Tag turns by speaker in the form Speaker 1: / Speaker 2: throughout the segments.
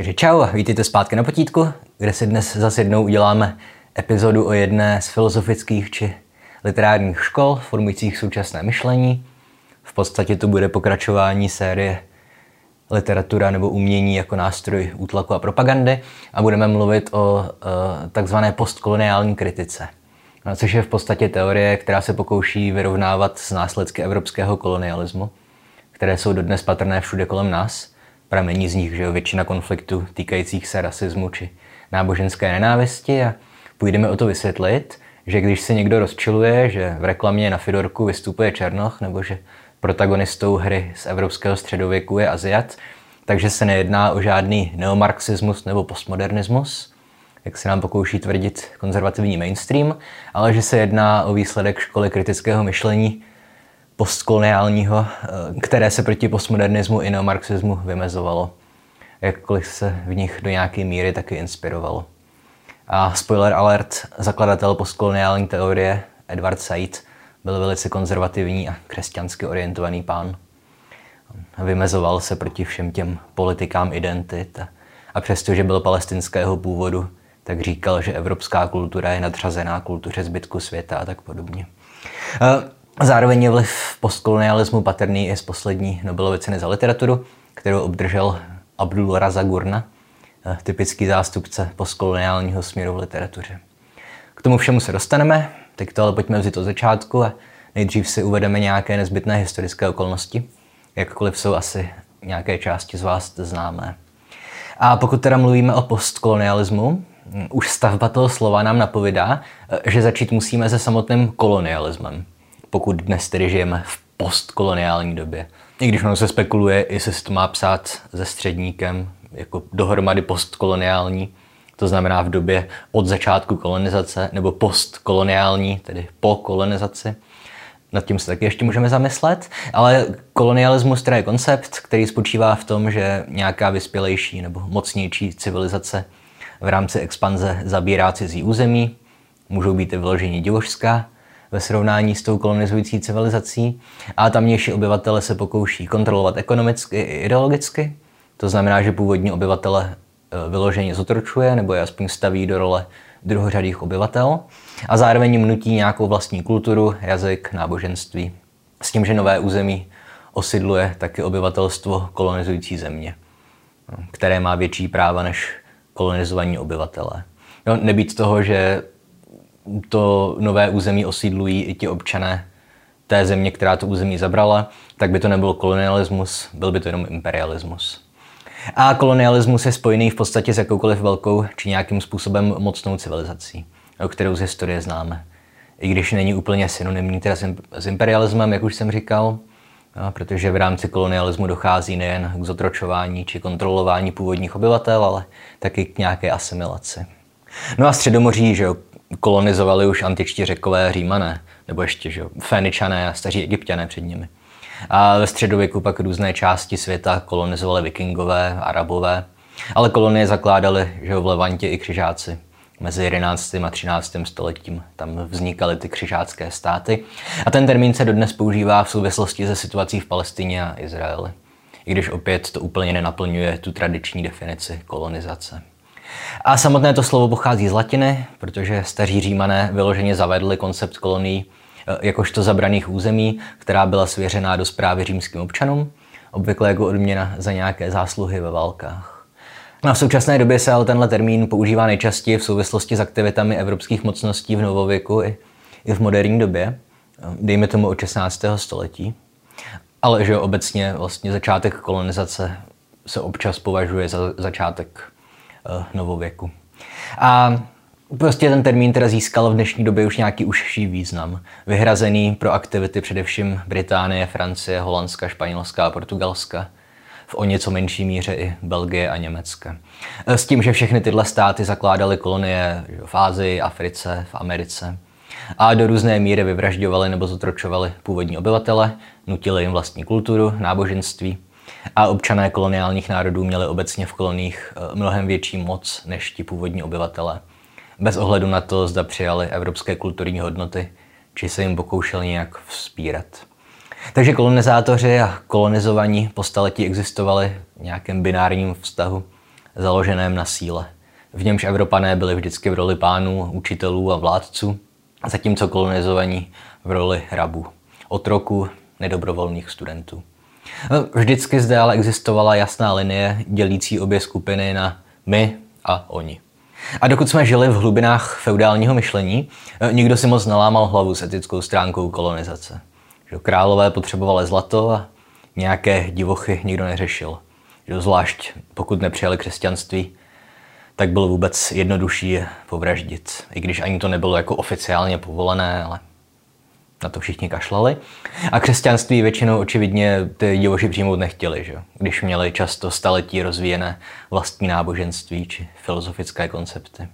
Speaker 1: Takže čau, vítejte zpátky na potítku, kde si dnes zase jednou uděláme epizodu o jedné z filozofických či literárních škol formujících současné myšlení. V podstatě to bude pokračování série literatura nebo umění jako nástroj útlaku a propagandy a budeme mluvit o e, takzvané postkoloniální kritice, no, což je v podstatě teorie, která se pokouší vyrovnávat s následky evropského kolonialismu, které jsou dodnes patrné všude kolem nás – pramení z nich, že jo, většina konfliktů týkajících se rasismu či náboženské nenávisti a půjdeme o to vysvětlit, že když se někdo rozčiluje, že v reklamě na Fidorku vystupuje Černoch nebo že protagonistou hry z evropského středověku je Aziat, takže se nejedná o žádný neomarxismus nebo postmodernismus, jak se nám pokouší tvrdit konzervativní mainstream, ale že se jedná o výsledek školy kritického myšlení postkoloniálního, eh, které se proti postmodernismu i neomarxismu vymezovalo. Jakkoliv se v nich do nějaké míry taky inspirovalo. A spoiler alert, zakladatel postkoloniální teorie Edward Said byl velice konzervativní a křesťansky orientovaný pán. Vymezoval se proti všem těm politikám identit a, přestože byl palestinského původu, tak říkal, že evropská kultura je nadřazená kultuře zbytku světa a tak podobně. Zároveň je vliv postkolonialismu patrný i z poslední Nobelovy ceny za literaturu, kterou obdržel Abdul Raza Gurna, eh, typický zástupce postkoloniálního směru v literatuře. K tomu všemu se dostaneme, teď to ale pojďme vzít od začátku a nejdřív si uvedeme nějaké nezbytné historické okolnosti, jakkoliv jsou asi nějaké části z vás známé. A pokud teda mluvíme o postkolonialismu, hm, už stavba toho slova nám napovídá, eh, že začít musíme se samotným kolonialismem pokud dnes tedy žijeme v postkoloniální době. I když ono se spekuluje, jestli se to má psát se středníkem, jako dohromady postkoloniální, to znamená v době od začátku kolonizace, nebo postkoloniální, tedy po kolonizaci. Nad tím se taky ještě můžeme zamyslet, ale kolonialismus teda je koncept, který spočívá v tom, že nějaká vyspělejší nebo mocnější civilizace v rámci expanze zabírá cizí území, můžou být i vyložení divožská, ve srovnání s tou kolonizující civilizací a tamnější obyvatele se pokouší kontrolovat ekonomicky i ideologicky. To znamená, že původní obyvatele e, vyloženě zotročuje nebo je aspoň staví do role druhořadých obyvatel a zároveň jim nutí nějakou vlastní kulturu, jazyk, náboženství. S tím, že nové území osidluje taky obyvatelstvo kolonizující země, které má větší práva než kolonizovaní obyvatelé. No, nebýt toho, že to nové území osídlují i ti občané té země, která to území zabrala, tak by to nebyl kolonialismus, byl by to jenom imperialismus. A kolonialismus je spojený v podstatě s jakoukoliv velkou či nějakým způsobem mocnou civilizací, kterou z historie známe. I když není úplně synonymní teda s imperialismem, jak už jsem říkal, no, protože v rámci kolonialismu dochází nejen k zotročování či kontrolování původních obyvatel, ale taky k nějaké asimilaci. No a Středomoří, že jo, kolonizovali už antičtí řekové římané, nebo ještě že, Féničané a staří egyptiané před nimi. A ve středověku pak různé části světa kolonizovali vikingové, arabové, ale kolonie zakládali že v Levantě i křižáci. Mezi 11. a 13. stoletím tam vznikaly ty křižácké státy. A ten termín se dodnes používá v souvislosti se situací v Palestině a Izraeli. I když opět to úplně nenaplňuje tu tradiční definici kolonizace. A samotné to slovo pochází z latiny, protože staří římané vyloženě zavedli koncept kolonií eh, jakožto zabraných území, která byla svěřená do zprávy římským občanům, obvykle jako odměna za nějaké zásluhy ve válkách. A v současné době se ale tenhle termín používá nejčastěji v souvislosti s aktivitami evropských mocností v novověku i, i v moderní době, eh, dejme tomu od 16. století. Ale že obecně vlastně začátek kolonizace se občas považuje za začátek novověku. A prostě ten termín teda získal v dnešní době už nějaký užší význam. Vyhrazený pro aktivity především Británie, Francie, Holandska, Španělska a Portugalska. V o něco menší míře i Belgie a Německa. Eh, s tím, že všechny tyhle státy zakládaly kolonie v Ázii, Africe, v Americe. A do různé míry vyvražďovali nebo zotročovali původní obyvatele, nutili jim vlastní kulturu, náboženství a občané koloniálních národů měli obecně v koloních eh, mnohem větší moc než ti původní obyvatele. Bez ohledu na to, zda přijali evropské kulturní hodnoty, či se jim pokoušeli nějak vzpírat. Takže kolonizátoři a kolonizovaní po staletí existovali v nějakém binárním vztahu založeném na síle. V němž Evropané byli vždycky v roli pánů, učitelů a vládců, zatímco kolonizovaní v roli rabů, otroků, nedobrovolných studentů. Vždycky zde ale existovala jasná linie dělící obě skupiny na my a oni. A dokud jsme žili v hlubinách feudálního myšlení, nikdo si moc nalámal hlavu s etickou stránkou kolonizace. Králové potřebovali zlato a nějaké divochy nikdo neřešil. Zvlášť pokud nepřijali křesťanství, tak bylo vůbec jednodušší je povraždit. I když ani to nebylo jako oficiálně povolené, ale na to všichni kašlali. A křesťanství většinou očividně ty divoši přijmout nechtěli, že? když měli často staletí rozvíjené vlastní náboženství či filozofické koncepty.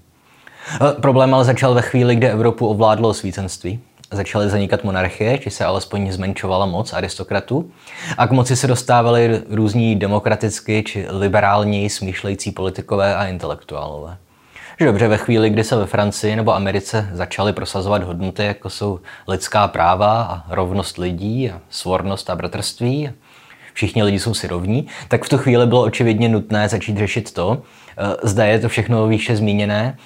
Speaker 1: Problém ale začal ve chvíli, kdy Evropu ovládlo osvícenství. Začaly zanikat monarchie, či se alespoň zmenšovala moc aristokratů. A k moci se dostávali různí demokraticky či liberální smýšlející politikové a intelektuálové. Že dobře, ve chvíli, kdy se ve Francii nebo Americe začaly prosazovat hodnoty, jako jsou lidská práva a rovnost lidí a svornost a bratrství, všichni lidi jsou si rovní, tak v tu chvíli bylo očividně nutné začít řešit to, eh, zda je to všechno výše zmíněné,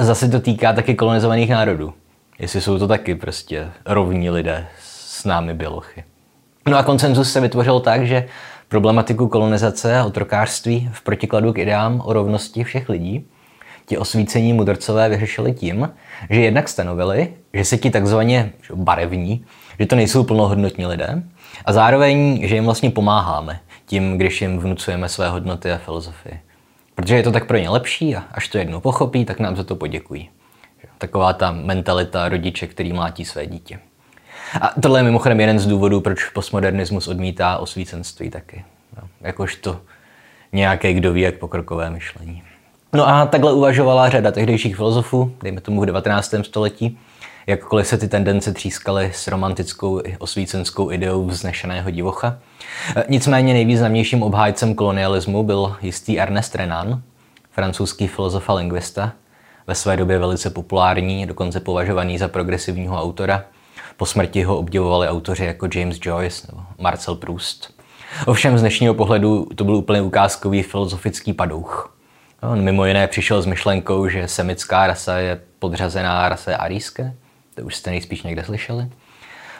Speaker 1: zase to týká taky kolonizovaných národů. Jestli jsou to taky prostě rovní lidé s námi bělochy. No a koncenzus se vytvořil tak, že problematiku kolonizace a otrokářství v protikladu k ideám o rovnosti všech lidí ti osvícení mudrcové vyřešili tím, že jednak stanovili, že se ti takzvaně barevní, že to nejsou plnohodnotní lidé, a zároveň, že jim vlastně pomáháme tím, když jim vnucujeme své hodnoty a filozofii. Protože je to tak pro ně lepší a až to jednou pochopí, tak nám za to poděkují. Taková ta mentalita rodiče, který mlátí své dítě. A tohle je mimochodem jeden z důvodů, proč postmodernismus odmítá osvícenství taky. No, jakožto nějaké, kdo ví, jak pokrokové myšlení. No a takhle uvažovala řada tehdejších filozofů, dejme tomu v 19. století, jakkoliv se ty tendence třískaly s romantickou i osvícenskou ideou vznešeného divocha. Nicméně nejvýznamnějším obhájcem kolonialismu byl jistý Ernest Renan, francouzský filozof a lingvista, ve své době velice populární, dokonce považovaný za progresivního autora. Po smrti ho obdivovali autoři jako James Joyce nebo Marcel Proust. Ovšem z dnešního pohledu to byl úplně ukázkový filozofický padouch. On mimo jiné přišel s myšlenkou, že semická rasa je podřazená rase arijské. To už jste nejspíš někde slyšeli.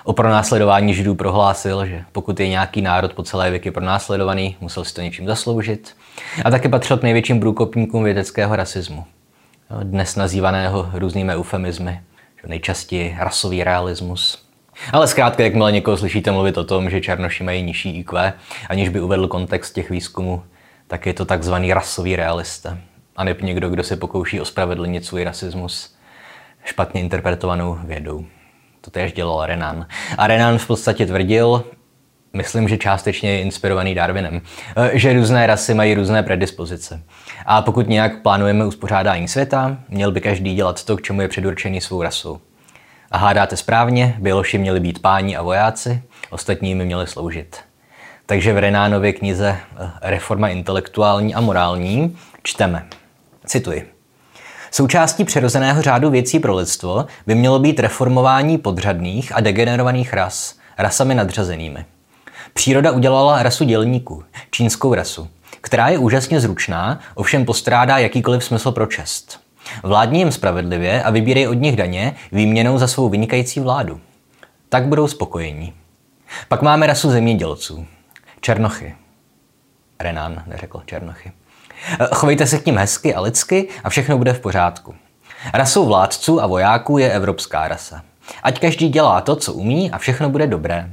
Speaker 1: O pronásledování židů prohlásil, že pokud je nějaký národ po celé věky pronásledovaný, musel si to něčím zasloužit. A také patřil k největším průkopníkům vědeckého rasismu. Dnes nazývaného různými eufemizmy. Nejčastěji rasový realismus. Ale zkrátka, jakmile někoho slyšíte mluvit o tom, že černoši mají nižší IQ, aniž by uvedl kontext těch výzkumů, tak je to takzvaný rasový realista. A ne někdo, kdo se pokouší ospravedlnit svůj rasismus špatně interpretovanou vědou. To též dělal Renan. A Renan v podstatě tvrdil, myslím, že částečně je inspirovaný Darwinem, že různé rasy mají různé predispozice. A pokud nějak plánujeme uspořádání světa, měl by každý dělat to, k čemu je předurčený svou rasou. A hádáte správně, Běloši měli být páni a vojáci, ostatní jim měli sloužit. Takže v Renánově knize eh, Reforma intelektuální a morální čteme. Cituji. Součástí přirozeného řádu věcí pro lidstvo by mělo být reformování podřadných a degenerovaných ras, rasami nadřazenými. Příroda udělala rasu dělníků, čínskou rasu, která je úžasně zručná, ovšem postrádá jakýkoliv smysl pro čest. Vládní jim spravedlivě a vybírej od nich daně výměnou za svou vynikající vládu. Tak budou spokojení. Pak máme rasu zemědělců. Černochy. Renan neřekl Černochy. Eh, chovejte se k ním hezky a lidsky a všechno bude v pořádku. Rasou vládců a vojáků je evropská rasa. Ať každý dělá to, co umí a všechno bude dobré.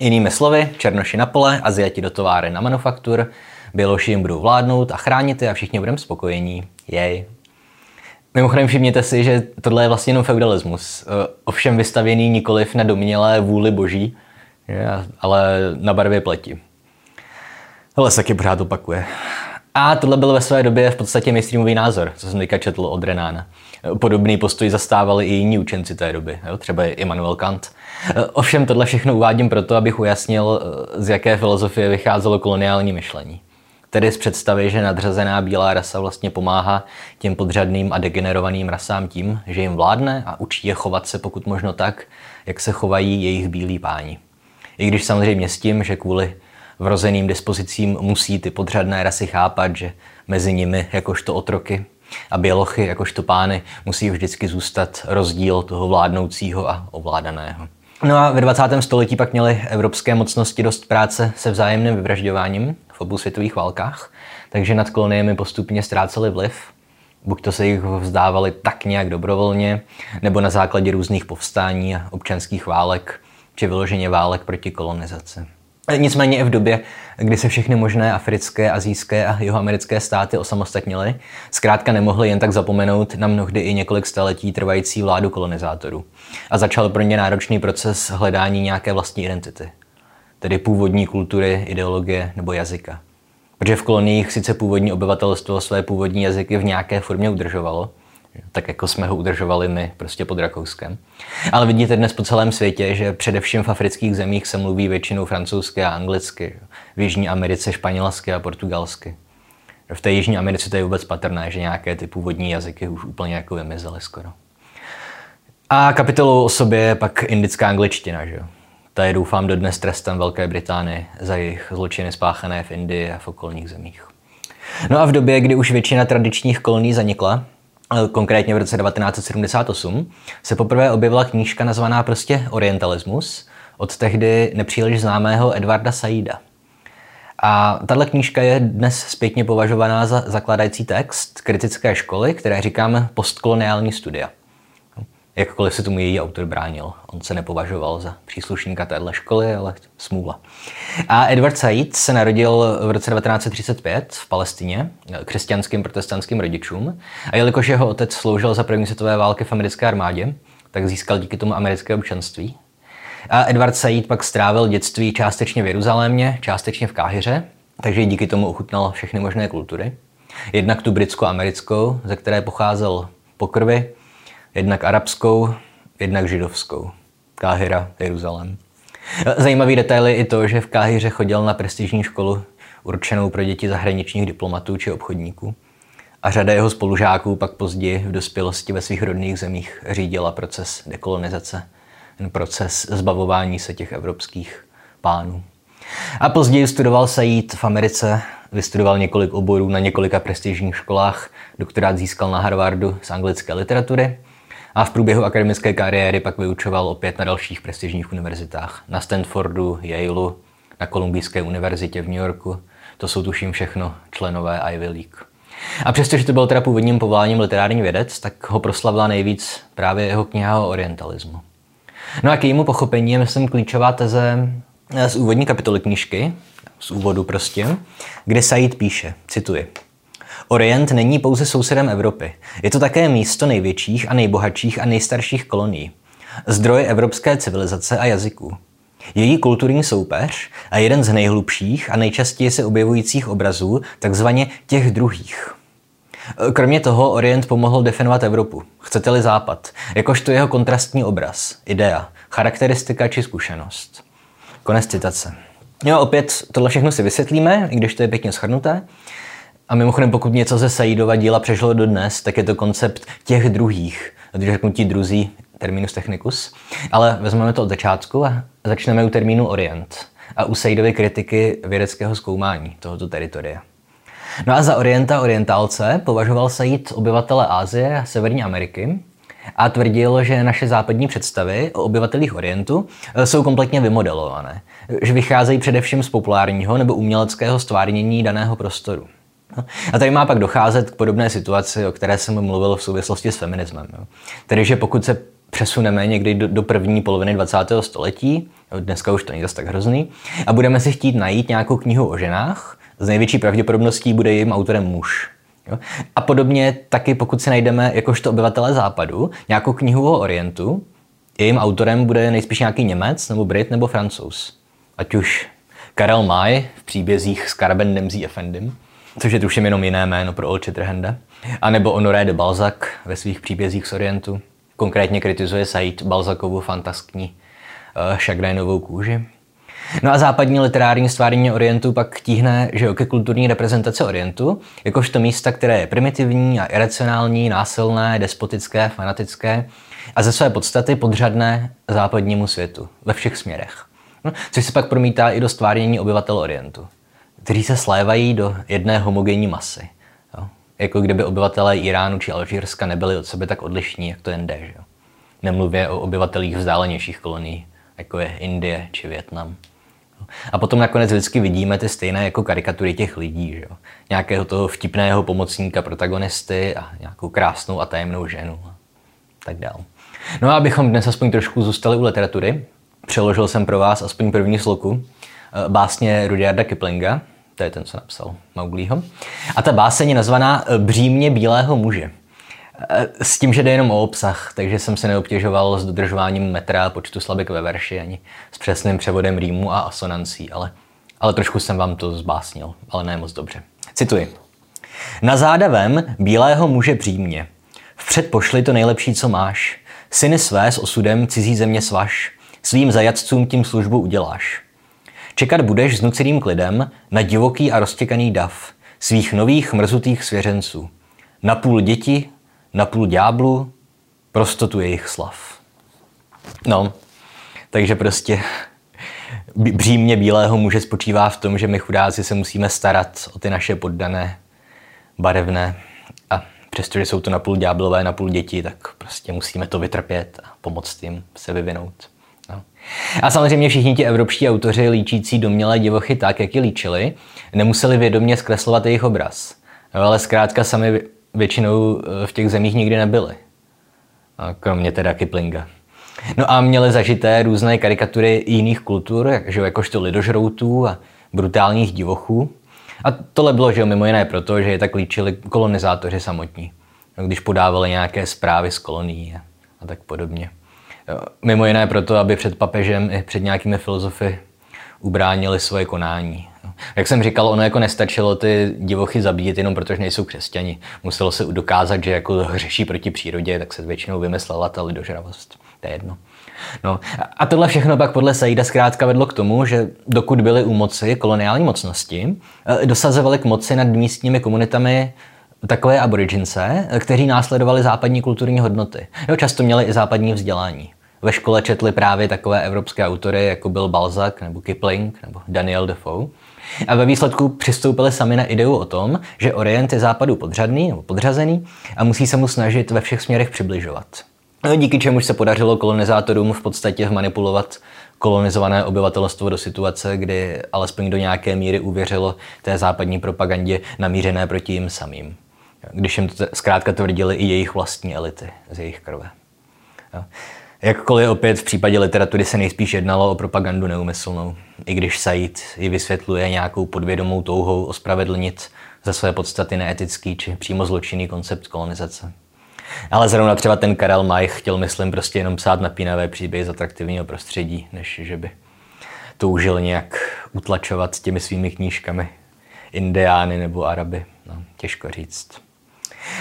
Speaker 1: Jinými slovy, černoši na pole, Aziati do továry na manufaktur, Běloši jim budou vládnout a chránit je a všichni budeme spokojení. Jej. Mimochodem všimněte si, že tohle je vlastně jenom feudalismus. Eh, ovšem vystavěný nikoliv na domělé vůli boží, ale na barvě pleti. Tohle se taky pořád opakuje. A tohle byl ve své době v podstatě mainstreamový názor, co jsem teďka četl od Renána. Podobný postoj zastávali i jiní učenci té doby, jo? třeba Immanuel Kant. Ovšem tohle všechno uvádím proto, abych ujasnil, z jaké filozofie vycházelo koloniální myšlení. Tedy z představy, že nadřazená bílá rasa vlastně pomáhá těm podřadným a degenerovaným rasám tím, že jim vládne a učí je chovat se pokud možno tak, jak se chovají jejich bílí páni. I když samozřejmě s tím, že kvůli vrozeným dispozicím musí ty podřadné rasy chápat, že mezi nimi, jakožto otroky a bělochy, jakožto pány, musí vždycky zůstat rozdíl toho vládnoucího a ovládaného. No a ve 20. století pak měly evropské mocnosti dost práce se vzájemným vyvražďováním v obou světových válkách, takže nad koloniemi postupně ztráceli vliv. Buď to se jich vzdávali tak nějak dobrovolně, nebo na základě různých povstání a občanských válek, či vyloženě válek proti kolonizaci. Nicméně i v době, kdy se všechny možné africké, azijské a jihoamerické státy osamostatnily, zkrátka nemohly jen tak zapomenout na mnohdy i několik staletí trvající vládu kolonizátorů. A začal pro ně náročný proces hledání nějaké vlastní identity, tedy původní kultury, ideologie nebo jazyka. Protože v koloniích sice původní obyvatelstvo své původní jazyky v nějaké formě udržovalo, tak jako jsme ho udržovali my prostě pod Rakouskem. Ale vidíte dnes po celém světě, že především v afrických zemích se mluví většinou francouzsky a anglicky, v Jižní Americe španělsky a portugalsky. V té Jižní Americe to je vůbec patrné, že nějaké ty původní jazyky už úplně jako vymizely skoro. A kapitolou o sobě je pak indická angličtina, že Ta je doufám dodnes trestem Velké Británie za jejich zločiny spáchané v Indii a v okolních zemích. No a v době, kdy už většina tradičních kolonií zanikla, konkrétně v roce 1978, se poprvé objevila knížka nazvaná prostě Orientalismus od tehdy nepříliš známého Edvarda Saida. A tahle knížka je dnes zpětně považovaná za zakladající text kritické školy, které říkáme postkoloniální studia jakkoliv se tomu její autor bránil. On se nepovažoval za příslušníka téhle školy, ale smůla. A Edward Said se narodil v roce 1935 v Palestině křesťanským protestantským rodičům a jelikož jeho otec sloužil za první světové války v americké armádě, tak získal díky tomu americké občanství. A Edward Said pak strávil dětství částečně v Jeruzalémě, částečně v Káhyře, takže díky tomu ochutnal všechny možné kultury. Jednak tu britskou-americkou, ze které pocházel po krvi, jednak arabskou, jednak židovskou. Káhira, Jeruzalém. Zajímavý detail je i to, že v Káhyře chodil na prestižní školu určenou pro děti zahraničních diplomatů či obchodníků. A řada jeho spolužáků pak později v dospělosti ve svých rodných zemích řídila proces dekolonizace, ten proces zbavování se těch evropských pánů. A později studoval Said v Americe, vystudoval několik oborů na několika prestižních školách, doktorát získal na Harvardu z anglické literatury a v průběhu akademické kariéry pak vyučoval opět na dalších prestižních univerzitách. Na Stanfordu, Yaleu, na Kolumbijské univerzitě v New Yorku. To jsou tuším všechno členové Ivy League. A přestože to byl teda původním povoláním literární vědec, tak ho proslavila nejvíc právě jeho kniha o orientalismu. No a k jejímu pochopení je, myslím, klíčová teze z úvodní kapitoly knížky, z úvodu prostě, kde Said píše, cituji, Orient není pouze sousedem Evropy. Je to také místo největších a nejbohatších a nejstarších kolonií. Zdroj evropské civilizace a jazyků. Její kulturní soupeř a jeden z nejhlubších a nejčastěji se objevujících obrazů, takzvaně těch druhých. Kromě toho Orient pomohl definovat Evropu, chcete-li Západ, jakožto jeho kontrastní obraz, idea, charakteristika či zkušenost. Konec citace. Jo, opět tohle všechno si vysvětlíme, i když to je pěkně shrnuté. A mimochodem, pokud něco ze Saidova díla přežilo do dnes, tak je to koncept těch druhých, když řeknu ti druzí, terminus technicus. Ale vezmeme to od začátku a začneme u termínu Orient a u Saidovy kritiky vědeckého zkoumání tohoto teritoria. No a za Orienta orientálce považoval Said obyvatele Ázie a Severní Ameriky a tvrdil, že naše západní představy o obyvatelích Orientu jsou kompletně vymodelované, že vycházejí především z populárního nebo uměleckého stvárnění daného prostoru. A tady má pak docházet k podobné situaci, o které jsem mluvil v souvislosti s feminismem. Jo. Tedy, že pokud se přesuneme někdy do, do první poloviny 20. století, jo, dneska už to není zase tak hrozný, a budeme si chtít najít nějakou knihu o ženách, z největší pravděpodobností bude jejím autorem muž. Jo. A podobně taky pokud si najdeme jakožto obyvatele západu nějakou knihu o Orientu, jejím autorem bude nejspíš nějaký Němec, nebo Brit, nebo Francouz. Ať už Karel May v příbězích s Karben Nemzí Efendim, což je tuším jenom jiné jméno pro Old Shatterhanda, a nebo Honoré de Balzac ve svých příbězích z Orientu. Konkrétně kritizuje Said Balzacovu fantaskní šagrénovou kůži. No a západní literární stvárnění Orientu pak tíhne že ke kulturní reprezentace Orientu, jakožto místa, které je primitivní a iracionální, násilné, despotické, fanatické a ze své podstaty podřadné západnímu světu ve všech směrech. No, což se pak promítá i do stvárnění obyvatel Orientu, kteří se slévají do jedné homogenní masy. Jo? Jako kdyby obyvatelé Iránu či Alžírska nebyli od sebe tak odlišní, jak to jen jde. Že? Nemluvě o obyvatelích vzdálenějších kolonií, jako je Indie či Větnam. A potom nakonec vždycky vidíme ty stejné jako karikatury těch lidí. Že jo? Nějakého toho vtipného pomocníka protagonisty a nějakou krásnou a tajemnou ženu. A tak dál. No a abychom dnes aspoň trošku zůstali u literatury, přeložil jsem pro vás aspoň první sloku eh, básně Rudyarda Kiplinga, to je ten, co napsal Mauglího. A ta báseň je nazvaná eh, Břímě bílého muže. Eh, s tím, že jde jenom o obsah, takže jsem se neobtěžoval s dodržováním metra a počtu slabek ve verši, ani s přesným převodem rýmu a asonancí, ale, ale trošku jsem vám to zbásnil, ale ne moc dobře. Cituji. Na zádavém bílého muže břímě. Vpřed pošli to nejlepší, co máš. Syny své s osudem cizí země svaš. Svým zajatcům tím službu uděláš. Čekat budeš s nuceným klidem na divoký a roztěkaný dav svých nových mrzutých svěřenců. Napůl děti, napůl ďáblu, prostotu jejich slav. No, takže prostě břímě bílého muže spočívá v tom, že my chudáci se musíme starat o ty naše poddané, barevné a přestože jsou to napůl ďáblové, napůl děti, tak prostě musíme to vytrpět a pomoct jim se vyvinout. No. A samozřejmě všichni ti evropští autoři líčící domělé divochy tak, jak ji líčili, nemuseli vědomě zkreslovat jejich obraz. No, ale zkrátka sami většinou eh, v těch zemích nikdy nebyli. Kromě teda Kiplinga. No a měli zažité různé karikatury jiných kultur, že jakožto lidožroutů a brutálních divochů. A tohle bylo že mimo jiné proto, že je tak líčili kolonizátoři samotní, když podávali nějaké zprávy z kolonií a tak podobně. Mimo jiné proto, aby před papežem i před nějakými filozofy ubránili svoje konání. Jak jsem říkal, ono jako nestačilo ty divochy zabíjet jenom protože nejsou křesťani. Muselo se dokázat, že jako hřeší proti přírodě, tak se většinou vymyslela ta lidožravost. To je jedno. No, a tohle všechno pak podle Saida zkrátka vedlo k tomu, že dokud byly u moci koloniální mocnosti, eh, dosazovali k moci nad místními komunitami takové aborigince, kteří následovali západní kulturní hodnoty. Jo, často měli i západní vzdělání. Ve škole četli právě takové evropské autory, jako byl Balzac nebo Kipling nebo Daniel Defoe. A ve výsledku přistoupili sami na ideu o tom, že Orient je západu podřadný nebo podřazený a musí se mu snažit ve všech směrech přibližovat. No, díky čemuž se podařilo kolonizátorům v podstatě manipulovat kolonizované obyvatelstvo do situace, kdy alespoň do nějaké míry uvěřilo té západní propagandě namířené proti jim samým. Když jim to zkrátka tvrdili i jejich vlastní elity z jejich krve. Jakkoliv opět v případě literatury se nejspíš jednalo o propagandu neumyslnou, i když Said ji vysvětluje nějakou podvědomou touhou ospravedlnit za své podstaty neetický či přímo zločinný koncept kolonizace. Ale zrovna třeba ten Karel Maj chtěl, myslím, prostě jenom psát napínavé příběhy z atraktivního prostředí, než že by toužil nějak utlačovat těmi svými knížkami Indiány nebo Araby. No, těžko říct.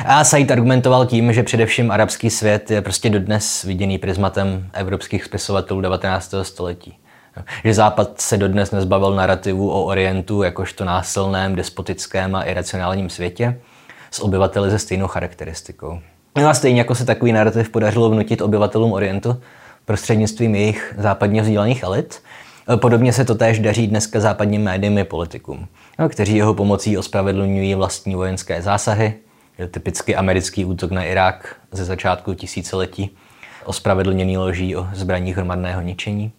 Speaker 1: A Said argumentoval tím, že především arabský svět je prostě dodnes viděný prismatem evropských spisovatelů 19. století. Že Západ se dodnes nezbavil narrativu o Orientu jakožto násilném, despotickém a iracionálním světě s obyvateli se stejnou charakteristikou. No a stejně jako se takový narrativ podařilo vnutit obyvatelům Orientu prostřednictvím jejich západně vzdělaných elit, podobně se to též daří dneska západním médiím i politikům, no, kteří jeho pomocí ospravedlňují vlastní vojenské zásahy, typicky americký útok na Irák ze začátku tisíciletí, ospravedlněný loží o zbraních hromadného ničení.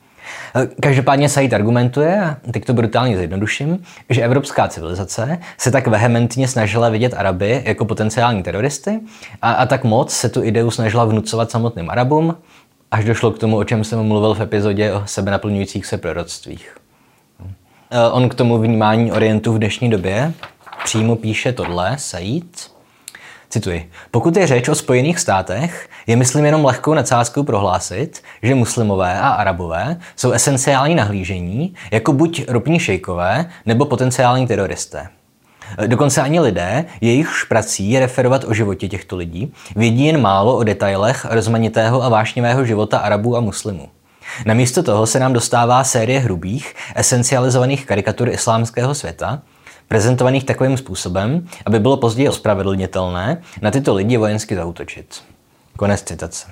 Speaker 1: Každopádně Said argumentuje, a teď to brutálně zjednoduším, že evropská civilizace se tak vehementně snažila vidět Araby jako potenciální teroristy a, a tak moc se tu ideu snažila vnucovat samotným Arabům, až došlo k tomu, o čem jsem mluvil v epizodě o sebenaplňujících se proroctvích. On k tomu vnímání Orientu v dnešní době přímo píše tohle, Said, Cituji. Pokud je řeč o Spojených státech, je myslím jenom lehkou nadsázkou prohlásit, že muslimové a arabové jsou esenciální nahlížení jako buď ropní šejkové nebo potenciální teroristé. Dokonce ani lidé, jejichž prací je referovat o životě těchto lidí, vědí jen málo o detailech rozmanitého a vášnivého života Arabů a muslimů. Namísto toho se nám dostává série hrubých, esencializovaných karikatur islámského světa, prezentovaných takovým způsobem, aby bylo později ospravedlnitelné na tyto lidi vojensky zautočit. Konec citace.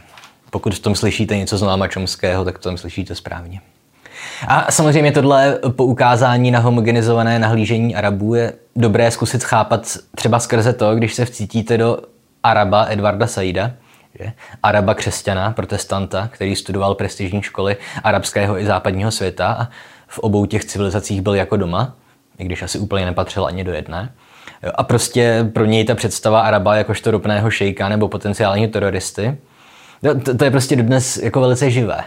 Speaker 1: Pokud v tom slyšíte něco z Noama Čomského, tak to tam slyšíte správně. A samozřejmě tohle poukázání na homogenizované nahlížení Arabů je dobré zkusit chápat třeba skrze to, když se vcítíte do Araba Edvarda Saida, že? Araba křesťana, protestanta, který studoval prestižní školy arabského i západního světa a v obou těch civilizacích byl jako doma, i když asi úplně nepatřil ani do jedné. A prostě pro něj ta představa Araba jakožto ropného šejka nebo potenciálního teroristy, to, to je prostě dodnes jako velice živé.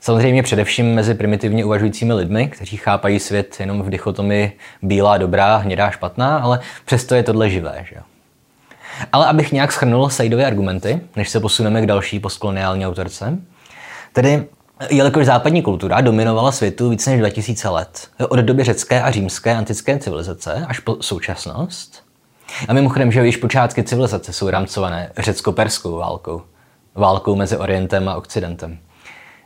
Speaker 1: Samozřejmě především mezi primitivně uvažujícími lidmi, kteří chápají svět jenom v dichotomii bílá dobrá, hnědá špatná, ale přesto je tohle živé. Že? Ale abych nějak schrnul Saidovy argumenty, než se posuneme k další postkoloniální autorce, tedy Jelikož západní kultura dominovala světu více než 2000 let, od doby řecké a římské antické civilizace až po současnost. A mimochodem, že již počátky civilizace jsou rámcované řecko-perskou válkou, válkou mezi Orientem a Occidentem.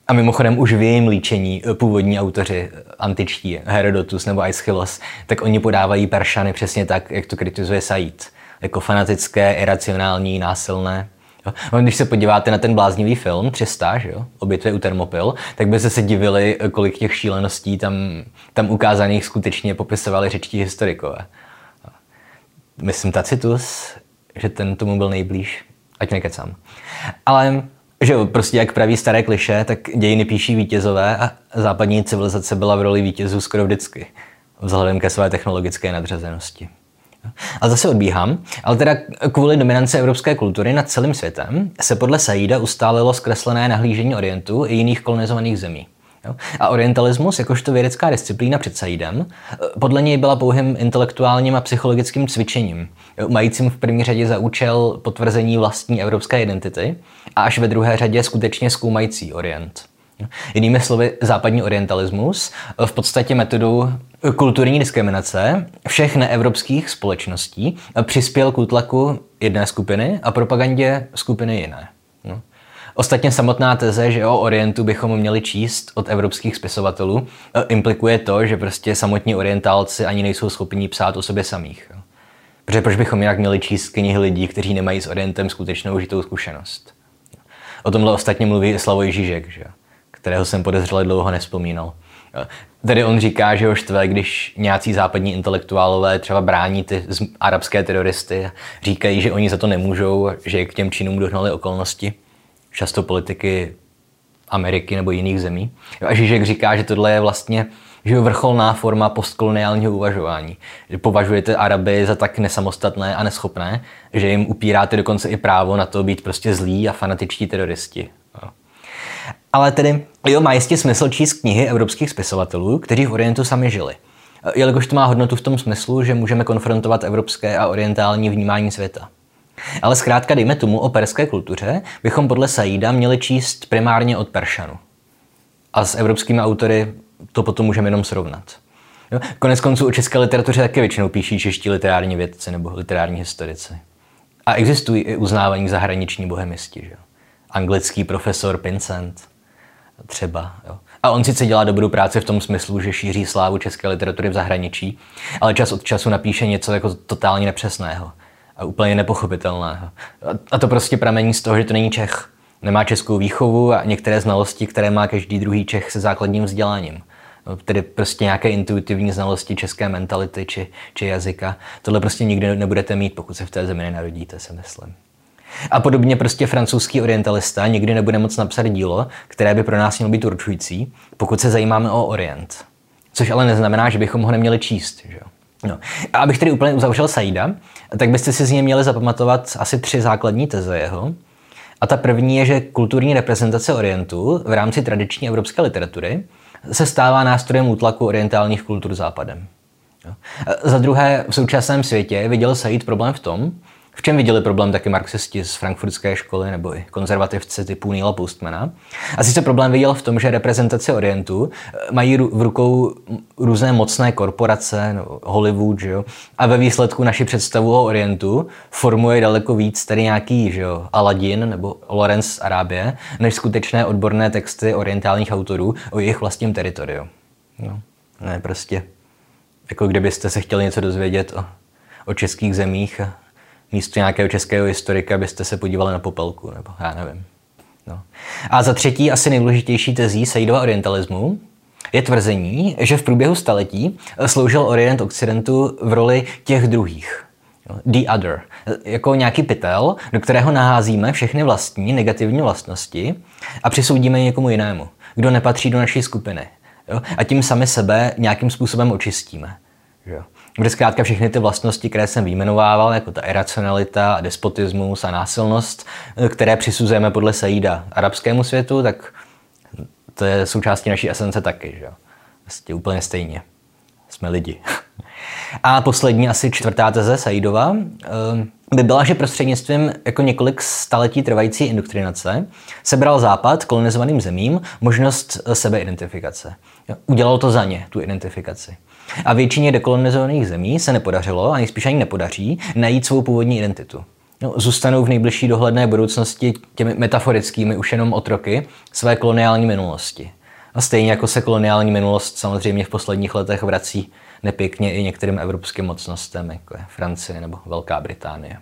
Speaker 1: A mimochodem už v jejím líčení původní autoři antičtí, Herodotus nebo Aeschylus, tak oni podávají Peršany přesně tak, jak to kritizuje Said. Jako fanatické, iracionální, násilné. No, když se podíváte na ten bláznivý film 300, že jo, o bitvě u Termopil, tak byste se divili, kolik těch šíleností tam, tam ukázaných skutečně popisovali řečtí historikové. Myslím Tacitus, že ten tomu byl nejblíž, ať nekecám. Ale že jo, prostě jak praví staré kliše, tak dějiny píší vítězové a západní civilizace byla v roli vítězů skoro vždycky, vzhledem ke své technologické nadřazenosti. A zase odbíhám, ale teda kvůli dominanci evropské kultury nad celým světem se podle Saida ustálilo zkreslené nahlížení Orientu i jiných kolonizovaných zemí. A orientalismus, jakožto vědecká disciplína před Saidem, podle něj byla pouhým intelektuálním a psychologickým cvičením, majícím v první řadě za účel potvrzení vlastní evropské identity a až ve druhé řadě skutečně zkoumající Orient. Jinými slovy, západní orientalismus v podstatě metodou kulturní diskriminace všech neevropských společností přispěl k útlaku jedné skupiny a propagandě skupiny jiné. No. Ostatně samotná teze, že o Orientu bychom měli číst od evropských spisovatelů, implikuje to, že prostě samotní orientálci ani nejsou schopni psát o sobě samých. Protože proč bychom jinak měli číst knihy lidí, kteří nemají s Orientem skutečnou žitou zkušenost? O tomhle ostatně mluví i Slavoj Žižek, že? kterého jsem podezřele dlouho nespomínal. Tedy on říká, že ho štve, když nějací západní intelektuálové třeba brání ty arabské teroristy, říkají, že oni za to nemůžou, že k těm činům dohnaly okolnosti, často politiky Ameriky nebo jiných zemí. A Žižek říká, že tohle je vlastně že vrcholná forma postkoloniálního uvažování. Že považujete Araby za tak nesamostatné a neschopné, že jim upíráte dokonce i právo na to být prostě zlí a fanatičtí teroristi. Ale tedy, jo, má jistě smysl číst knihy evropských spisovatelů, kteří v Orientu sami žili. Jelikož to má hodnotu v tom smyslu, že můžeme konfrontovat evropské a orientální vnímání světa. Ale zkrátka, dejme tomu, o perské kultuře bychom podle Saida měli číst primárně od Peršanu. A s evropskými autory to potom můžeme jenom srovnat. Jo? Konec konců o české literatuře také většinou píší čeští literární vědci nebo literární historici. A existují i uznávání zahraniční bohemisti. Že? Anglický profesor Pincent třeba. Jo? A on sice dělá dobrou práci v tom smyslu, že šíří slávu české literatury v zahraničí, ale čas od času napíše něco jako totálně nepřesného a úplně nepochopitelného. A to prostě pramení z toho, že to není Čech. Nemá českou výchovu a některé znalosti, které má každý druhý Čech se základním vzděláním. No, tedy prostě nějaké intuitivní znalosti české mentality či, či jazyka. Tohle prostě nikdy nebudete mít, pokud se v té zemi nenarodíte, se myslím. A podobně prostě francouzský orientalista nikdy nebude moc napsat dílo, které by pro nás mělo být určující, pokud se zajímáme o Orient. Což ale neznamená, že bychom ho neměli číst. Že? No. A abych tedy úplně uzavřel Saida, tak byste si z něj měli zapamatovat asi tři základní teze jeho. A ta první je, že kulturní reprezentace Orientu v rámci tradiční evropské literatury se stává nástrojem útlaku orientálních kultur západem. Za druhé, v současném světě viděl Said problém v tom, v čem viděli problém taky marxisti z frankfurtské školy nebo i konzervativci typu Neila Postmana? A sice problém viděl v tom, že reprezentace Orientu eh, mají v rukou různé mocné korporace, no, Hollywood, že jo? a ve výsledku naši představu o Orientu formuje daleko víc tady nějaký že jo, Aladdin nebo Lorenz z Arábie, než skutečné odborné texty orientálních autorů o jejich vlastním teritoriu. No, ne, prostě jako kdybyste se chtěli něco dozvědět o, o českých zemích místo nějakého českého historika byste se podívali na popelku, nebo já nevím. No. A za třetí, asi nejdůležitější tezí Saidova orientalismu je tvrzení, že v průběhu staletí sloužil Orient Occidentu v roli těch druhých. The other. Jako nějaký pytel, do kterého naházíme všechny vlastní negativní vlastnosti a přisoudíme někomu jinému, kdo nepatří do naší skupiny. Jo? A tím sami sebe nějakým způsobem očistíme. Jo? Kde zkrátka všechny ty vlastnosti, které jsem vyjmenovával, jako ta iracionalita, despotismus a násilnost, které přisuzujeme podle Saida arabskému světu, tak to je součástí naší esence taky. Že? Vlastně úplně stejně. Jsme lidi. A poslední, asi čtvrtá teze Saidova, ehm, by byla, že prostřednictvím jako několik staletí trvající indoktrinace sebral Západ kolonizovaným zemím možnost sebeidentifikace. Udělal to za ně, tu identifikaci. A většině dekolonizovaných zemí se nepodařilo, a nejspíš ani nepodaří, najít svou původní identitu. No, zůstanou v nejbližší dohledné budoucnosti těmi metaforickými už jenom otroky své koloniální minulosti. A stejně jako se koloniální minulost samozřejmě v posledních letech vrací nepěkně i některým evropským mocnostem, jako je Francie nebo Velká Británie.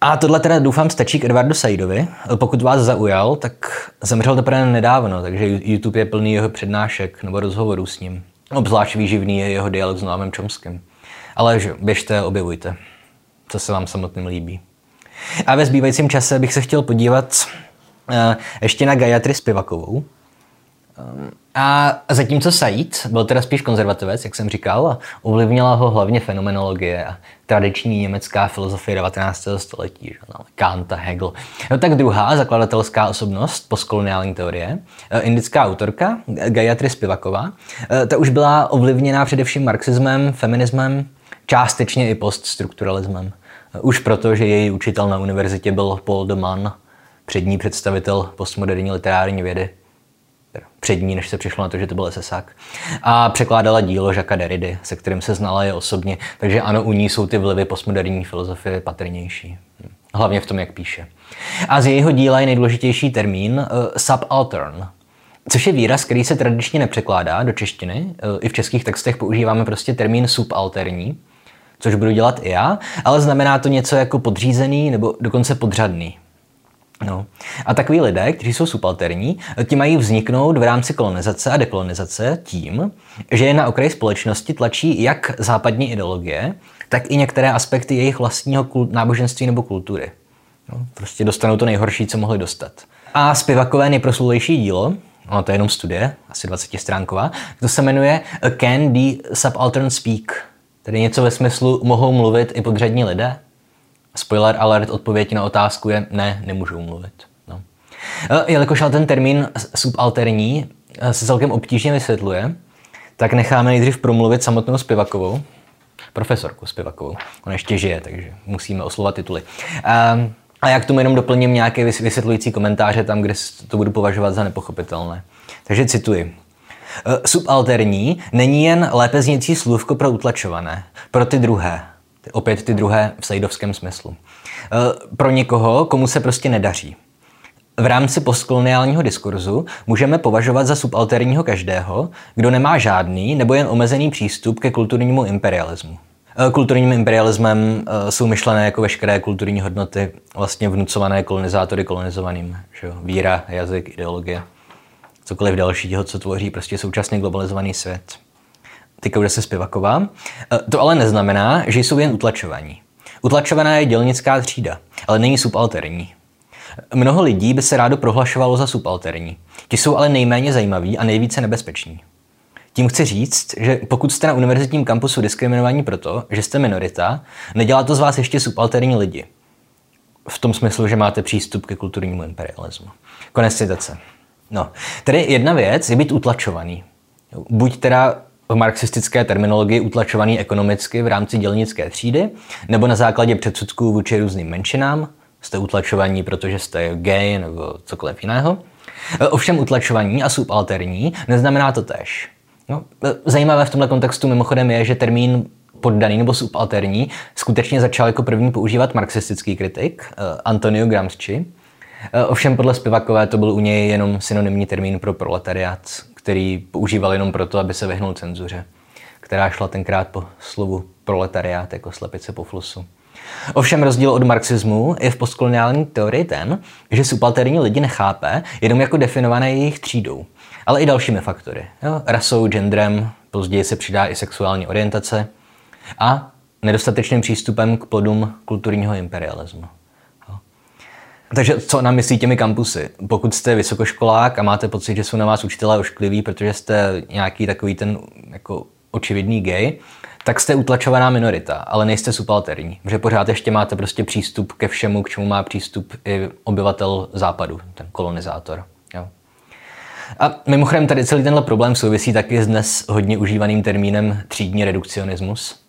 Speaker 1: A tohle teda doufám stačí k Edwardu Saidovi. Pokud vás zaujal, tak zemřel teprve nedávno, takže YouTube je plný jeho přednášek nebo rozhovorů s ním. Obzvlášť výživný je jeho dialog s Noamem Chomskym. Ale že, běžte, objevujte, co se vám samotným líbí. A ve zbývajícím čase bych se chtěl podívat uh, ještě na Gayatri Spivakovou. A zatímco Said byl teda spíš konzervativec, jak jsem říkal, a ovlivnila ho hlavně fenomenologie a tradiční německá filozofie 19. století, že? No, Kant a Hegel. No tak druhá zakladatelská osobnost postkoloniální teorie, eh, indická autorka Gayatri Spivaková, eh, ta už byla ovlivněná především marxismem, feminismem, částečně i poststrukturalismem. Eh, už proto, že její učitel na univerzitě byl Paul de Man, přední představitel postmoderní literární vědy přední, než se přišlo na to, že to byl SSák. A překládala dílo Žaka Derrida, se kterým se znala je osobně, takže ano, u ní jsou ty vlivy postmoderní filozofie patrnější. Hlavně v tom, jak píše. A z jejího díla je nejdůležitější termín uh, subaltern, což je výraz, který se tradičně nepřekládá do češtiny. Uh, I v českých textech používáme prostě termín subalterní, což budu dělat i já, ale znamená to něco jako podřízený nebo dokonce podřadný. No. A takový lidé, kteří jsou subalterní, ti mají vzniknout v rámci kolonizace a dekolonizace tím, že je na okraji společnosti tlačí jak západní ideologie, tak i některé aspekty jejich vlastního kult, náboženství nebo kultury. No, prostě dostanou to nejhorší, co mohli dostat. A zpěvakové nejproslulejší dílo, ono to je jenom studie, asi 20 stránková, to se jmenuje Can the Subaltern Speak? Tedy něco ve smyslu, mohou mluvit i podřadní lidé? Spoiler alert, odpověď na otázku je ne, nemůžu mluvit. No. E, jelikož ale ten termín subalterní e, se celkem obtížně vysvětluje, tak necháme nejdřív promluvit samotnou Spivakovou, profesorku Spivakovou. Ona ještě žije, takže musíme oslovat tituly. Um, a já k tomu jenom doplním nějaké vysvětlující komentáře tam, kde to budu považovat za nepochopitelné. Takže cituji. E, subalterní není jen lépe zněcí slůvko pro utlačované, pro ty druhé, Opět ty druhé v sejdovském smyslu. E, pro někoho, komu se prostě nedaří. V rámci postkoloniálního diskurzu můžeme považovat za subalterního každého, kdo nemá žádný nebo jen omezený přístup ke kulturnímu imperialismu. E, kulturním imperialismem e, jsou myšlené jako veškeré kulturní hodnoty vlastně vnucované kolonizátory kolonizovaným. Že Víra, jazyk, ideologie, cokoliv dalšího, co tvoří prostě současně globalizovaný svět bude se Spivaková. E, to ale neznamená, že jsou jen utlačovaní. Utlačovaná je dělnická třída, ale není subalterní. Mnoho lidí by se rádo prohlašovalo za subalterní. Ti jsou ale nejméně zajímaví a nejvíce nebezpeční. Tím chci říct, že pokud jste na univerzitním kampusu diskriminovaní proto, že jste minorita, nedělá to z vás ještě subalterní lidi. V tom smyslu, že máte přístup ke kulturnímu imperialismu. Konec citace. No, tedy jedna věc je být utlačovaný. Buď teda v marxistické terminologii utlačovaný ekonomicky v rámci dělnické třídy, nebo na základě předsudků vůči různým menšinám, jste utlačovaní, protože jste gay nebo cokoliv jiného. Ovšem utlačovaní a subalterní neznamená to tež. No, zajímavé v tomto kontextu mimochodem je, že termín poddaný nebo subalterní skutečně začal jako první používat marxistický kritik eh, Antonio Gramsci. Ovšem podle Spivakové to byl u něj jenom synonymní termín pro proletariát, který používal jenom proto, aby se vyhnul cenzuře, která šla tenkrát po slovu proletariát jako slepice po flusu. Ovšem rozdíl od marxismu je v postkoloniální teorii ten, že subalterní lidi nechápe jenom jako definované jejich třídou, ale i dalšími faktory. Jo? Rasou, genderem, později se přidá i sexuální orientace a nedostatečným přístupem k plodům kulturního imperialismu. Takže co nám myslí těmi kampusy? Pokud jste vysokoškolák a máte pocit, že jsou na vás učitelé oškliví, protože jste nějaký takový ten jako očividný gay, tak jste utlačovaná minorita, ale nejste subalterní, protože pořád ještě máte prostě přístup ke všemu, k čemu má přístup i obyvatel západu, ten kolonizátor. Jo. A mimochodem tady celý tenhle problém souvisí taky s dnes hodně užívaným termínem třídní redukcionismus,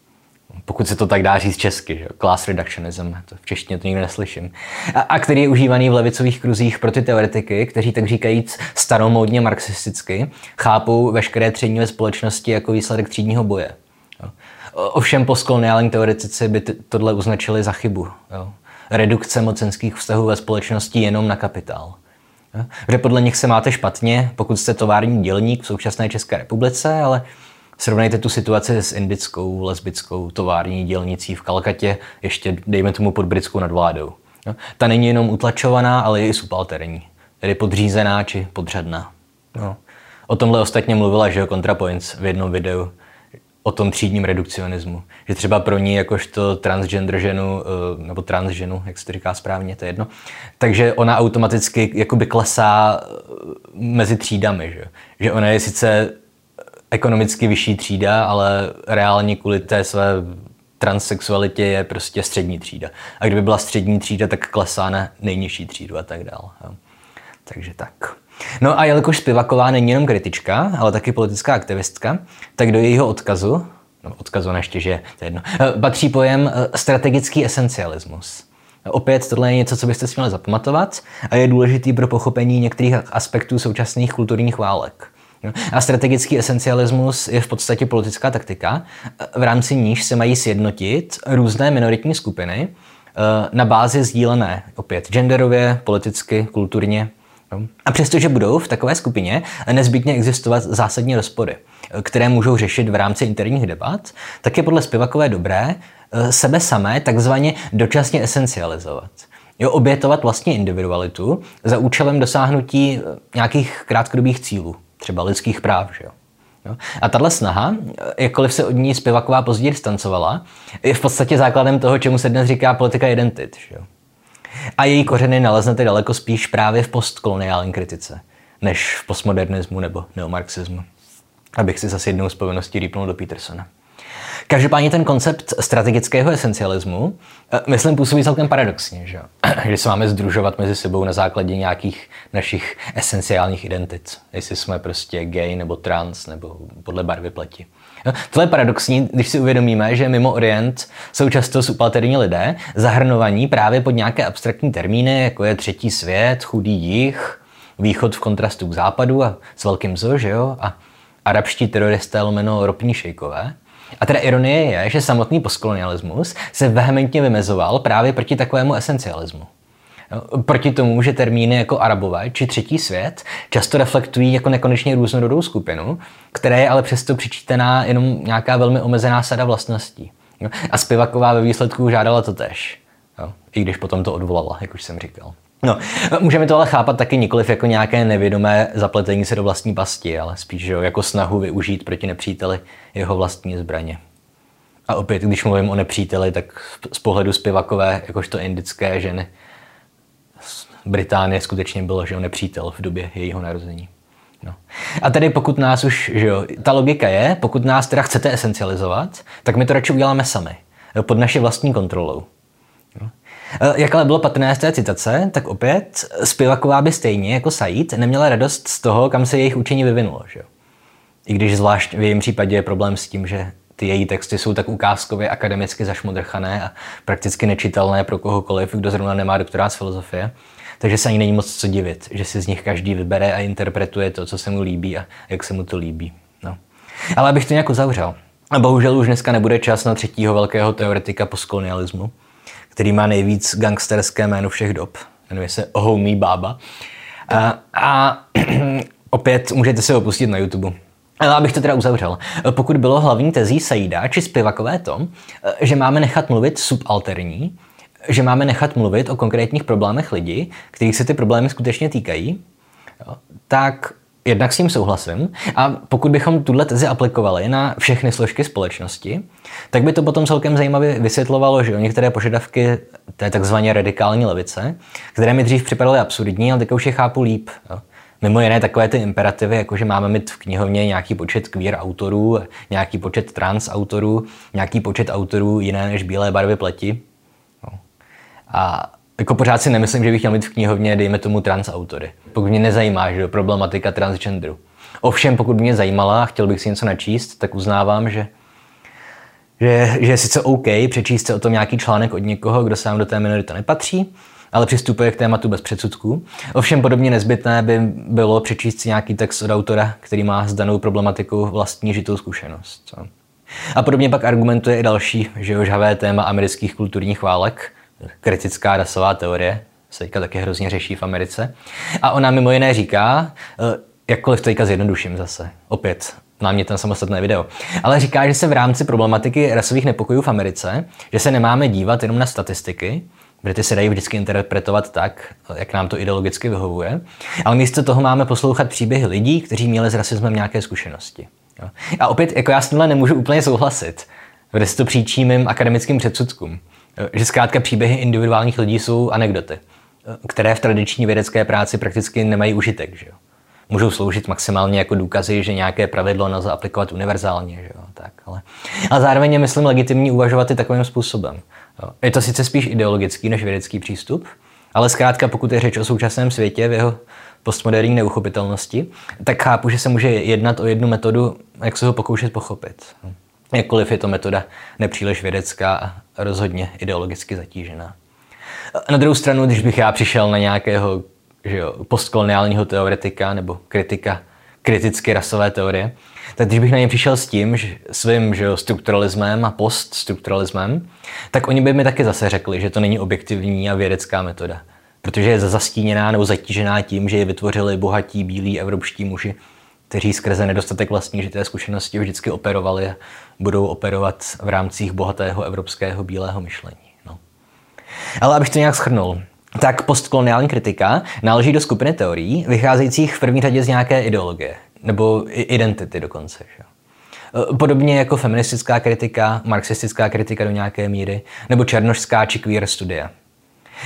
Speaker 1: pokud se to tak dá říct česky, že? class reductionism, to v češtině to nikdy neslyším, a, a který je užívaný v levicových kruzích pro ty teoretiky, kteří tak říkajíc staromódně marxisticky chápou veškeré třídní ve společnosti jako výsledek třídního boje. Jo. Ovšem postkoloniální teoretici by tohle označili za chybu. Jo. Redukce mocenských vztahů ve společnosti jenom na kapitál. Jo. Že podle nich se máte špatně, pokud jste tovární dělník v současné České republice, ale Srovnejte tu situaci s indickou, lesbickou tovární dělnicí v Kalkatě, ještě dejme tomu pod britskou nadvládou. No, ta není jenom utlačovaná, ale je i subalterní, tedy podřízená či podřadná. No. O tomhle ostatně mluvila že ContraPoints v jednom videu o tom třídním redukcionismu. Že třeba pro ní jakožto transgender ženu, eh, nebo transženu, jak se to říká správně, to je jedno, takže ona automaticky jakoby klesá eh, mezi třídami. Že, že ona je sice ekonomicky vyšší třída, ale reálně kvůli té své transsexualitě je prostě střední třída. A kdyby byla střední třída, tak klesá na nejnižší třídu a tak dále. Takže tak. No a jelikož Spivaková není jenom kritička, ale taky politická aktivistka, tak do jejího odkazu, no odkazu ještě, že to je jedno, eh, patří pojem eh, strategický esencialismus. Opět tohle je něco, co byste si měli zapamatovat a je důležitý pro pochopení některých aspektů současných kulturních válek. A strategický esencialismus je v podstatě politická taktika, v rámci níž se mají sjednotit různé minoritní skupiny eh, na bázi sdílené, opět genderově, politicky, kulturně. A přestože budou v takové skupině nezbytně existovat zásadní rozpory, které můžou řešit v rámci interních debat, tak je podle Spivakové dobré eh, sebe samé takzvaně dočasně esencializovat. Jo, obětovat vlastně individualitu za účelem dosáhnutí eh, nějakých krátkodobých cílů třeba lidských práv. Že jo? Jo? A tahle snaha, jakkoliv se od ní Spivaková později distancovala, je v podstatě základem toho, čemu se dnes říká politika identit. Že jo? A její kořeny naleznete daleko spíš právě v postkoloniální kritice, než v postmodernismu nebo neomarxismu. Abych si zase jednou z povinností rýpnul do Petersona. Každopádně ten koncept strategického esencialismu, eh, myslím, působí celkem paradoxně, že, že se máme združovat mezi sebou na základě nějakých našich esenciálních identit. Jestli jsme prostě gay nebo trans nebo podle barvy pleti. No, tohle je paradoxní, když si uvědomíme, že mimo Orient jsou často subalterní lidé zahrnovaní právě pod nějaké abstraktní termíny, jako je třetí svět, chudý jich, východ v kontrastu k západu a s velkým zo, že jo? A arabští teroristé lomeno ropní šejkové. A teda ironie je, že samotný postkolonialismus se vehementně vymezoval právě proti takovému esencialismu. Proti tomu, že termíny jako arabové či třetí svět často reflektují jako nekonečně různorodou skupinu, které je ale přesto přičítaná jenom nějaká velmi omezená sada vlastností. A Spivaková ve výsledku žádala to tež. I když potom to odvolala, jak už jsem říkal. No, můžeme to ale chápat taky nikoliv jako nějaké nevědomé zapletení se do vlastní pasti, ale spíš že jako snahu využít proti nepříteli jeho vlastní zbraně. A opět, když mluvím o nepříteli, tak z pohledu zpěvakové, jakožto indické ženy, Británie skutečně bylo že jo, nepřítel v době jejího narození. No. A tedy pokud nás už, že jo, ta logika je, pokud nás teda chcete esencializovat, tak my to radši uděláme sami, pod naší vlastní kontrolou. Eh, jak ale bylo patrné z té citace, tak opět Spivaková by stejně jako Said neměla radost z toho, kam se jejich učení vyvinulo. Že? I když zvlášť v jejím případě je problém s tím, že ty její texty jsou tak ukázkově akademicky zašmodrchané a prakticky nečitelné pro kohokoliv, kdo zrovna nemá doktorát z filozofie. Takže se ani není moc co divit, že si z nich každý vybere a interpretuje to, co se mu líbí a jak se mu to líbí. No. Ale abych to nějak uzavřel. A bohužel už dneska nebude čas na třetího velkého teoretika postkolonialismu, který má nejvíc gangsterské jméno všech dob. Jmenuje se Homie Baba. A, a opět můžete se opustit na YouTube. Ale abych to teda uzavřel. Pokud bylo hlavní tezí Saida či zpěvakové to, že máme nechat mluvit subalterní, že máme nechat mluvit o konkrétních problémech lidí, kterých se ty problémy skutečně týkají, tak jednak s tím souhlasím a pokud bychom tuhle tezi aplikovali na všechny složky společnosti, tak by to potom celkem zajímavě vysvětlovalo, že o některé požadavky té takzvané radikální levice, které mi dřív připadaly absurdní, ale teď už je chápu líp. Jo. Mimo jiné takové ty imperativy, jako že máme mít v knihovně nějaký počet queer autorů, nějaký počet trans autorů, nějaký počet autorů jiné než bílé barvy pleti. No. A jako pořád si nemyslím, že bych měl mít v knihovně, dejme tomu, trans autory. Pokud mě nezajímá, že problematika transgenderu. Ovšem, pokud mě zajímala a chtěl bych si něco načíst, tak uznávám, že že, že je sice OK přečíst se o tom nějaký článek od někoho, kdo sám do té minority nepatří, ale přistupuje k tématu bez předsudků. Ovšem podobně nezbytné by bylo přečíst si nějaký text od autora, který má s danou problematikou vlastní žitou zkušenost. A podobně pak argumentuje i další že žhavé téma amerických kulturních válek, kritická rasová teorie, se teďka taky hrozně řeší v Americe. A ona mimo jiné říká, eh, jakkoliv to teďka zjednoduším zase, opět, mám mě ten samostatné video, ale říká, že se v rámci problematiky rasových nepokojů v Americe, že se nemáme dívat jenom na statistiky, protože ty se dají vždycky interpretovat tak, jak nám to ideologicky vyhovuje, ale místo toho máme poslouchat příběhy lidí, kteří měli s rasismem nějaké zkušenosti. A opět, jako já s tímhle nemůžu úplně souhlasit, protože se to příčí mým akademickým předsudkům. Že zkrátka příběhy individuálních lidí jsou anekdoty, které v tradiční vědecké práci prakticky nemají užitek. Že jo? Můžou sloužit maximálně jako důkazy, že nějaké pravidlo nelze aplikovat univerzálně. Že jo? Tak, ale... ale zároveň je, myslím, legitimní uvažovat i takovým způsobem. Je to sice spíš ideologický než vědecký přístup, ale zkrátka, pokud je řeč o současném světě v jeho postmoderní neuchopitelnosti, tak chápu, že se může jednat o jednu metodu, jak se ho pokoušet pochopit. Jakkoliv je to metoda nepříliš vědecká a rozhodně ideologicky zatížená. Na druhou stranu, když bych já přišel na nějakého že jo, postkoloniálního teoretika nebo kritika kriticky rasové teorie, tak když bych na ně přišel s tím, že svým že jo, strukturalismem a poststrukturalismem, tak oni by mi taky zase řekli, že to není objektivní a vědecká metoda. Protože je zastíněná nebo zatížená tím, že je vytvořili bohatí bílí evropští muži, kteří skrze nedostatek vlastní žité zkušenosti vždycky operovali a budou operovat v rámcích bohatého evropského bílého myšlení. No. Ale abych to nějak schrnul, tak postkoloniální kritika náleží do skupiny teorií, vycházejících v první řadě z nějaké ideologie, nebo identity dokonce. Že? E, podobně jako feministická kritika, marxistická kritika do nějaké míry, nebo černošská či queer studia.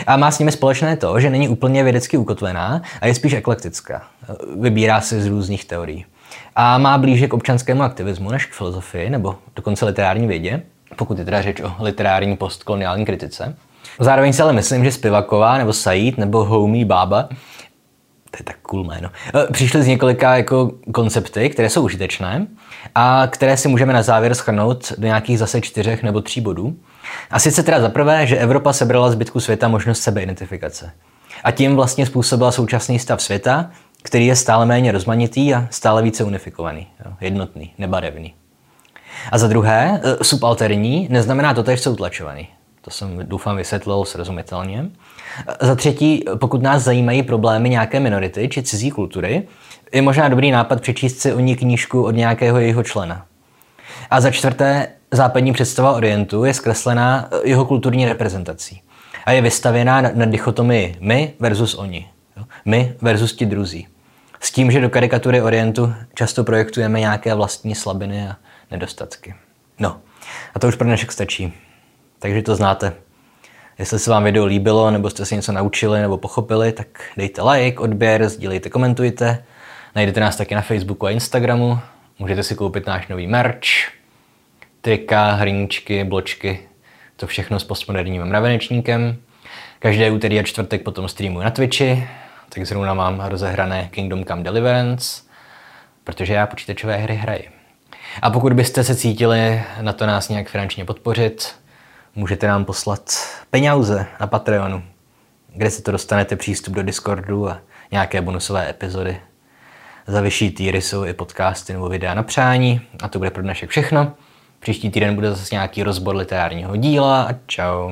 Speaker 1: A má s nimi společné to, že není úplně vědecky ukotvená a je spíš eklektická. Vybírá se z různých teorií. A má blíže k občanskému aktivismu než k filozofii, nebo dokonce literární vědě, pokud je teda řeč o literární postkoloniální kritice. Zároveň si ale myslím, že Spivaková nebo Said nebo Homie Baba to je tak cool jméno, eh, přišli z několika jako koncepty, které jsou užitečné a které si můžeme na závěr schrnout do nějakých zase čtyřech nebo tří bodů. A sice teda za prvé, že Evropa sebrala zbytku světa možnost sebeidentifikace. A tím vlastně způsobila současný stav světa, který je stále méně rozmanitý a stále více unifikovaný, jednotný, nebarevný. A za druhé, eh, subalterní neznamená totéž, co utlačovaný. To jsem doufám vysvětlil srozumitelně. Za třetí, pokud nás zajímají problémy nějaké minority či cizí kultury, je možná dobrý nápad přečíst si o ní knížku od nějakého jejího člena. A za čtvrté, západní představa Orientu je zkreslená jeho kulturní reprezentací a je vystavěná na, na dichotomii my versus oni. My versus ti druzí. S tím, že do karikatury Orientu často projektujeme nějaké vlastní slabiny a nedostatky. No, a to už pro dnešek stačí. Takže to znáte. Jestli se vám video líbilo, nebo jste si něco naučili nebo pochopili, tak dejte like, odběr, sdílejte, komentujte. Najdete nás taky na Facebooku a Instagramu. Můžete si koupit náš nový merch, trika, hriníčky, bločky, to všechno s postmoderním mravenečníkem. Každé úterý a čtvrtek potom streamuji na Twitchi, tak zrovna mám rozehrané Kingdom Come Deliverance, protože já počítačové hry hraji. A pokud byste se cítili na to nás nějak finančně podpořit, můžete nám poslat peníze na Patreonu, kde si to dostanete přístup do Discordu a nějaké bonusové epizody. Za vyšší týry jsou i podcasty nebo videa na přání a to bude pro dnešek všechno. Příští týden bude zase nějaký rozbor literárního díla a čau.